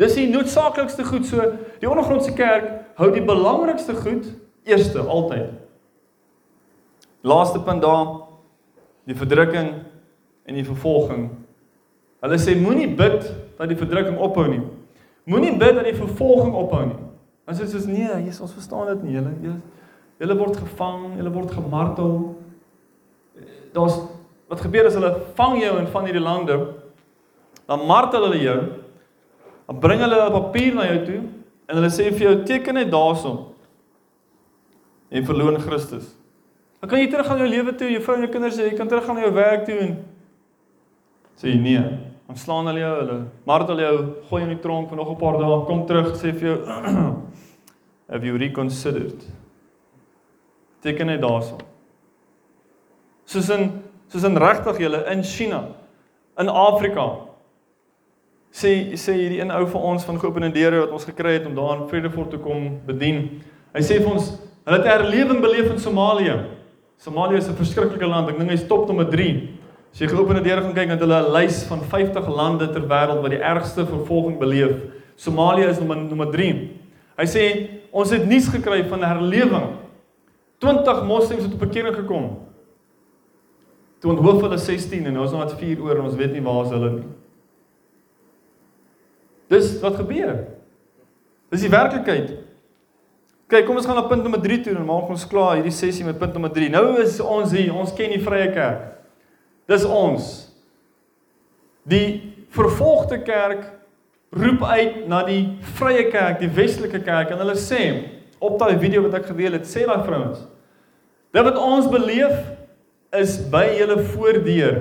Speaker 2: Dis die noodsaaklikste goed so die ondergrondse kerk hou die belangrikste goed eerste altyd. Laaste punt daar die verdrukking en die vervolging. Hulle sê moenie bid dat die verdrukking ophou nie. Moenie bid dat die vervolging ophou nie. Ons sê soos nee, Jesus, ons verstaan dit nie. Julle julle word gevang, julle word gemartel. Daar's wat gebeur as hulle vang jou in van hierdie lande? Dan martel hulle jou. Dan bring hulle 'n papier na jou toe en hulle sê vir jou teken net daarson. En verloon Christus. Dan kan jy teruggaan jou lewe toe, jou vrou en jou kinders, jy kan teruggaan na jou werk toe en sê nee. Dan slaan hulle jou, hulle martel jou, gooi in die tronk vir nog 'n paar dae, kom terug, sê vir jou have you reconsidered? Teken net daarso. Soos in soos in regtig julle in China, in Afrika. Sê sê hierdie een ou vir ons van geopende deure wat ons gekry het om daar in Vredefort te kom bedien. Hy sê vir ons, hulle het herlewing beleef in Somalië. Somalië is 'n verskriklike land. Ek dink hy's top nommer 3. As jy geopende deure gaan kyk, dan het hulle 'n lys van 50 lande ter wêreld wat die ergste vervolging beleef. Somalië is nommer nommer 3. Hy sê ons het nuus gekry van herlewing. 20 moslems het op bekering gekom. Toe onthoof hulle 16 en nou is nog net 4 oor en ons weet nie waar is hulle nie. Dis wat gebeur. Dis die werklikheid. Kyk, kom ons gaan na punt nommer 3 toe en maak ons klaar hierdie sessie met punt nommer 3. Nou is ons hier, ons ken die vrye kerk. Dis ons. Die vervolgde kerk roep uit na die vrye kerk, die westelike kerk en hulle sê op daai video wat ek gedeel het, sê daai vrouens: "Dit wat ons beleef is by julle voordeur.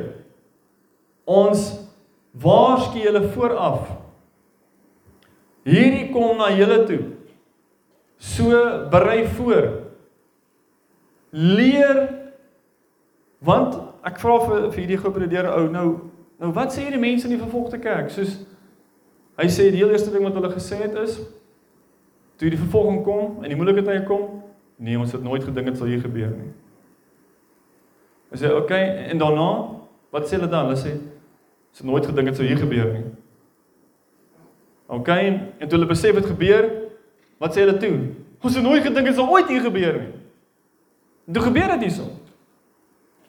Speaker 2: Ons waarsku julle vooraf. Hierdie kom na julle toe. So berei voor. Leer want ek vra vir vir hierdie gepredeerde ou nou nou wat sê hierdie mense in die vervolgde kerk soos Hy sê die heel eerste ding wat hulle gesê het is toe die vervolging kom en die moeilike tye kom, nee, ons het nooit gedink dit sal hier gebeur nie. Hy sê, "Oké, okay, en daarna, wat sê hulle dan? Hulle sê, "Ons het nooit gedink dit sou hier gebeur nie." Oké, okay, en toe hulle besef dit gebeur, wat sê hulle toe? Ons het nooit gedink dit sal ooit hier gebeur nie. En toe gebeur dit hierso.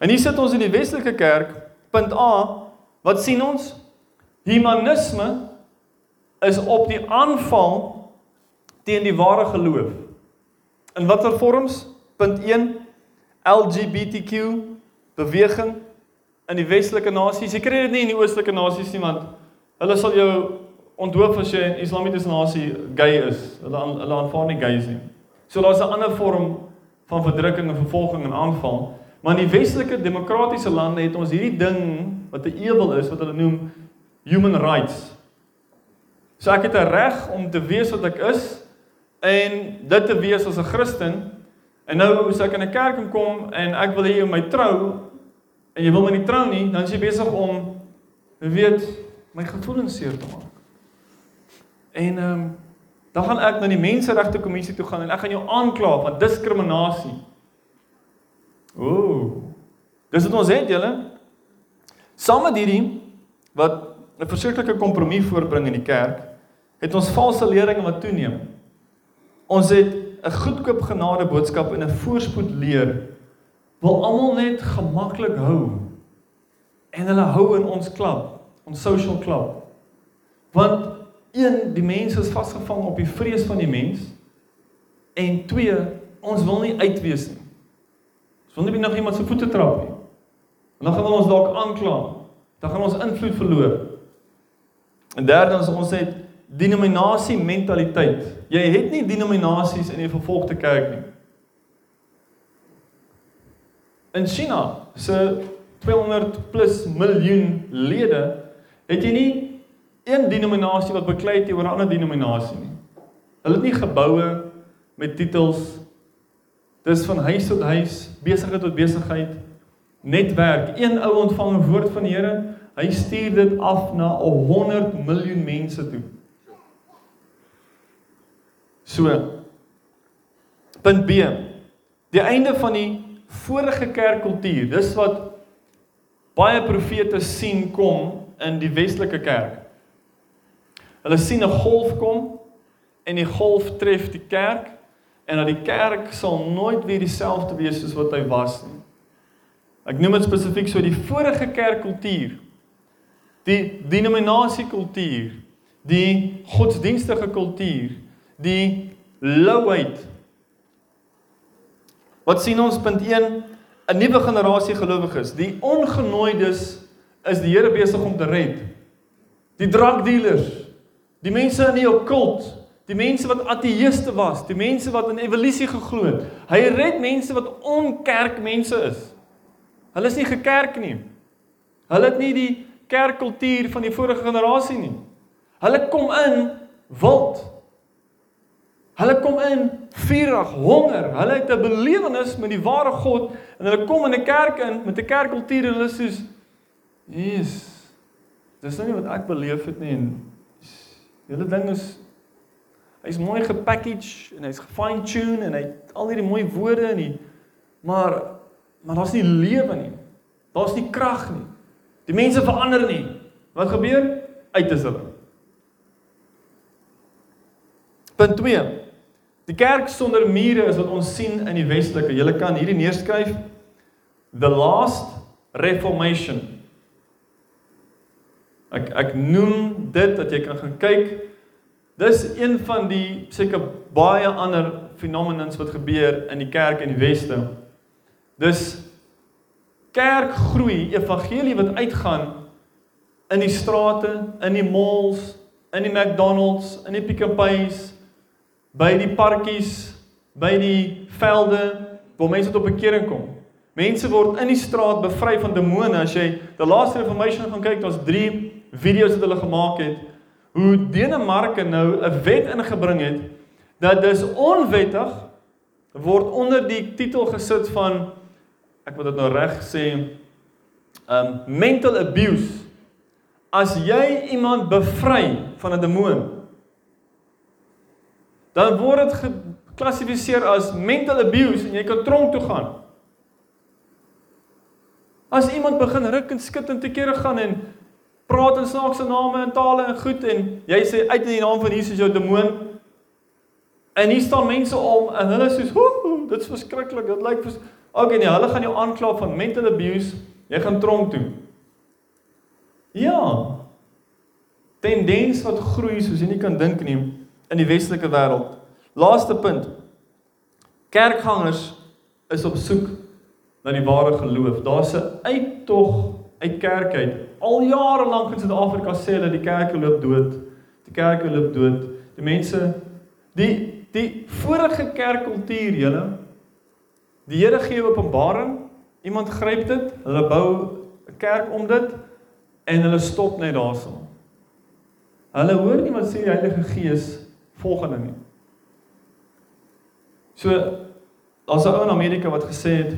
Speaker 2: En hier sit ons in die Weselike Kerk, punt A, wat sien ons? Humanisme is op die aanval teen die ware geloof. In watter vorms? Punt 1 LGBTQ beweging in die westelike nasies. Jy kry dit nie in die oostelike nasies nie want hulle sal jou onthoof as jy 'n islamitiese nasie gay is. Hulle aan, hulle aanvaar nie gays nie. So daar's 'n ander vorm van verdrukking en vervolging en aanval. Maar in die westelike demokratiese lande het ons hierdie ding wat 'n ewel is wat hulle noem human rights. So ek het 'n reg om te wees wat ek is en dit te wees as 'n Christen. En nou as ek in 'n kerk kom en ek wil hê jy moet my trou en jy wil my nie trou nie, dan is jy besig om weet my gevoelens seer te maak. En ehm um, dan gaan ek na die menseregte kommissie toe gaan en ek gaan jou aankla van diskriminasie. Ooh. Dis wat ons het, julle. Saam met hierdie wat 'n verskriklike kompromie voorbring in die kerk, het ons valse leringe wat toeneem. Ons het 'n goedkoop genade boodskap en 'n voorspoed leer wil almal net gemaklik hou. En hulle hou in ons klub, ons social club. Want een, die mense is vasgevang op die vrees van die mens en twee, ons wil nie uitwees nie. Ons wil nie nog iemand se voete trap nie. En dan gaan hulle ons dalk aankla. Dan gaan ons invloed verloor. En derdens ons het denominasie mentaliteit. Jy het nie denominasies in die vervolgde kerk nie. In China se 200 plus miljoen lede het jy nie een denominasie wat beklei teenoor 'n ander denominasie nie. Hulle het nie geboue met titels. Dis van huis tot huis, besigheid tot besigheid, netwerk. Een ou ontvang 'n woord van die Here, hy stuur dit af na 'n 100 miljoen mense toe. So. Punt B. Die einde van die vorige kerkkultuur. Dis wat baie profete sien kom in die westelike kerk. Hulle sien 'n golf kom en die golf tref die kerk en dat die kerk sal nooit weer dieselfde wees soos wat hy was nie. Ek noem dit spesifiek so die vorige kerkkultuur. Die denominasiekultuur, die godsdienstige kultuur, die louheid. Wat sien ons punt 1? 'n Nuwe generasie gelowiges. Die ongenooides is die Here besig om te red. Die drankdealers, die mense in die okkult, die mense wat ateëste was, die mense wat in evolusie geglo het. Hy red mense wat onkerkmense is. Hulle is nie gekerk nie. Hulle het nie die kerkkultuur van die vorige generasie nie. Hulle kom in wild. Hulle kom in vurig, honger. Hulle het 'n belewenis met die ware God en hulle kom in 'n kerk in met 'n kerkkultuur en hulle sê Jesus. Dis nou nie wat ek beleef het nie en hele ding is hy's mooi gepackage en hy's gefine tune en hy het al hierdie mooi woorde en die maar maar daar's nie lewe nie. Daar's nie krag nie. Die mense verander nie. Wat gebeur? Uit is hulle. Punt 2. Die kerk sonder mure is wat ons sien in die westelike. Jy kan hierdie neerskryf. The last reformation. Ek ek noem dit dat jy kan gaan kyk. Dis een van die seker baie ander fenomenons wat gebeur in die kerk in die weste. Dis kerk groei, evangelie wat uitgaan in die strate, in die malls, in die McDonald's, in die Pick n Pay's by die parkies, by die velde waar mense tot bekering kom. Mense word in die straat bevry van demone. As jy die laaste information gaan kyk, daar's 3 video's wat hulle gemaak het hoe Denemarke nou 'n wet ingebring het dat dis onwettig word onder die titel gesit van ek moet dit nou reg sê um mental abuse as jy iemand bevry van 'n demoon dan word dit geklassifiseer as mental abuse en jy kan tronk toe gaan. As iemand begin ruk en skud en te kere gaan en praat in snaakse name en tale en goed en jy sê uit in die naam van Jesus jou demoon en hier staan mense om en hulle sê dit is verskriklik dit lyk vir okay nee hulle gaan jou aankla van mental abuse jy gaan tronk toe. Ja. Tendens wat groei soos jy nie kan dink nie in die westelike wêreld. Laaste punt. Kerkgangers is op soek na die ware geloof. Daar's 'n uittog uit kerk uit. Al jare lank in Suid-Afrika sê hulle die kerke loop dood. Die kerke loop dood. Die mense die die vorige kerkkultuur julle die Here gee openbaring, iemand gryp dit, hulle bou 'n kerk om dit en hulle stop net daarso. Hulle hoor nie wat sê die Heilige Gees volgende nie. So daar's 'n ou in Amerika wat gesê het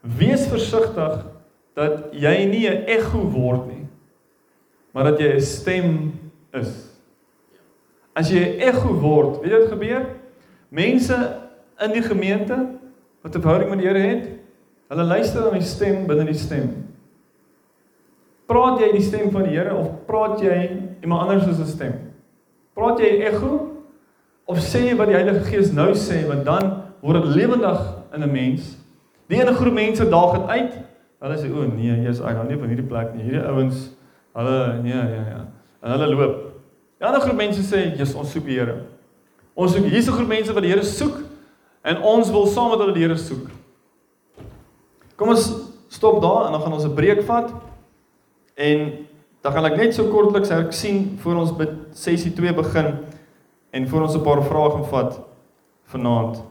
Speaker 2: wees versigtig dat jy nie 'n ekko word nie, maar dat jy 'n stem is. As jy 'n ekko word, weet jy wat gebeur? Mense in die gemeente wat 'n verhouding met die Here het, hulle luister na die stem binne die stem. Praat jy die stem van die Here of praat jy iemand anders se stem? Praat jy ekko of sê jy wat die Heilige Gees nou sê want dan word dit lewendig in 'n mens. Die ene groep mense daag dit uit. Hulle sê o nee, jy's ek nou nie van hierdie plek nie. Hierdie ouens, hulle nee ja ja. En hulle loop. Die ander groep mense sê, "Jesus, ons soek die Here." Ons soek hierse groep mense wat die Here soek en ons wil saam met hulle die Here soek. Kom ons stop daar en dan gaan ons 'n breek vat. En Dan gaan ek net so kortliks hersien voor ons sessie 2 begin en voor ons 'n paar vrae gaan vat vanaand.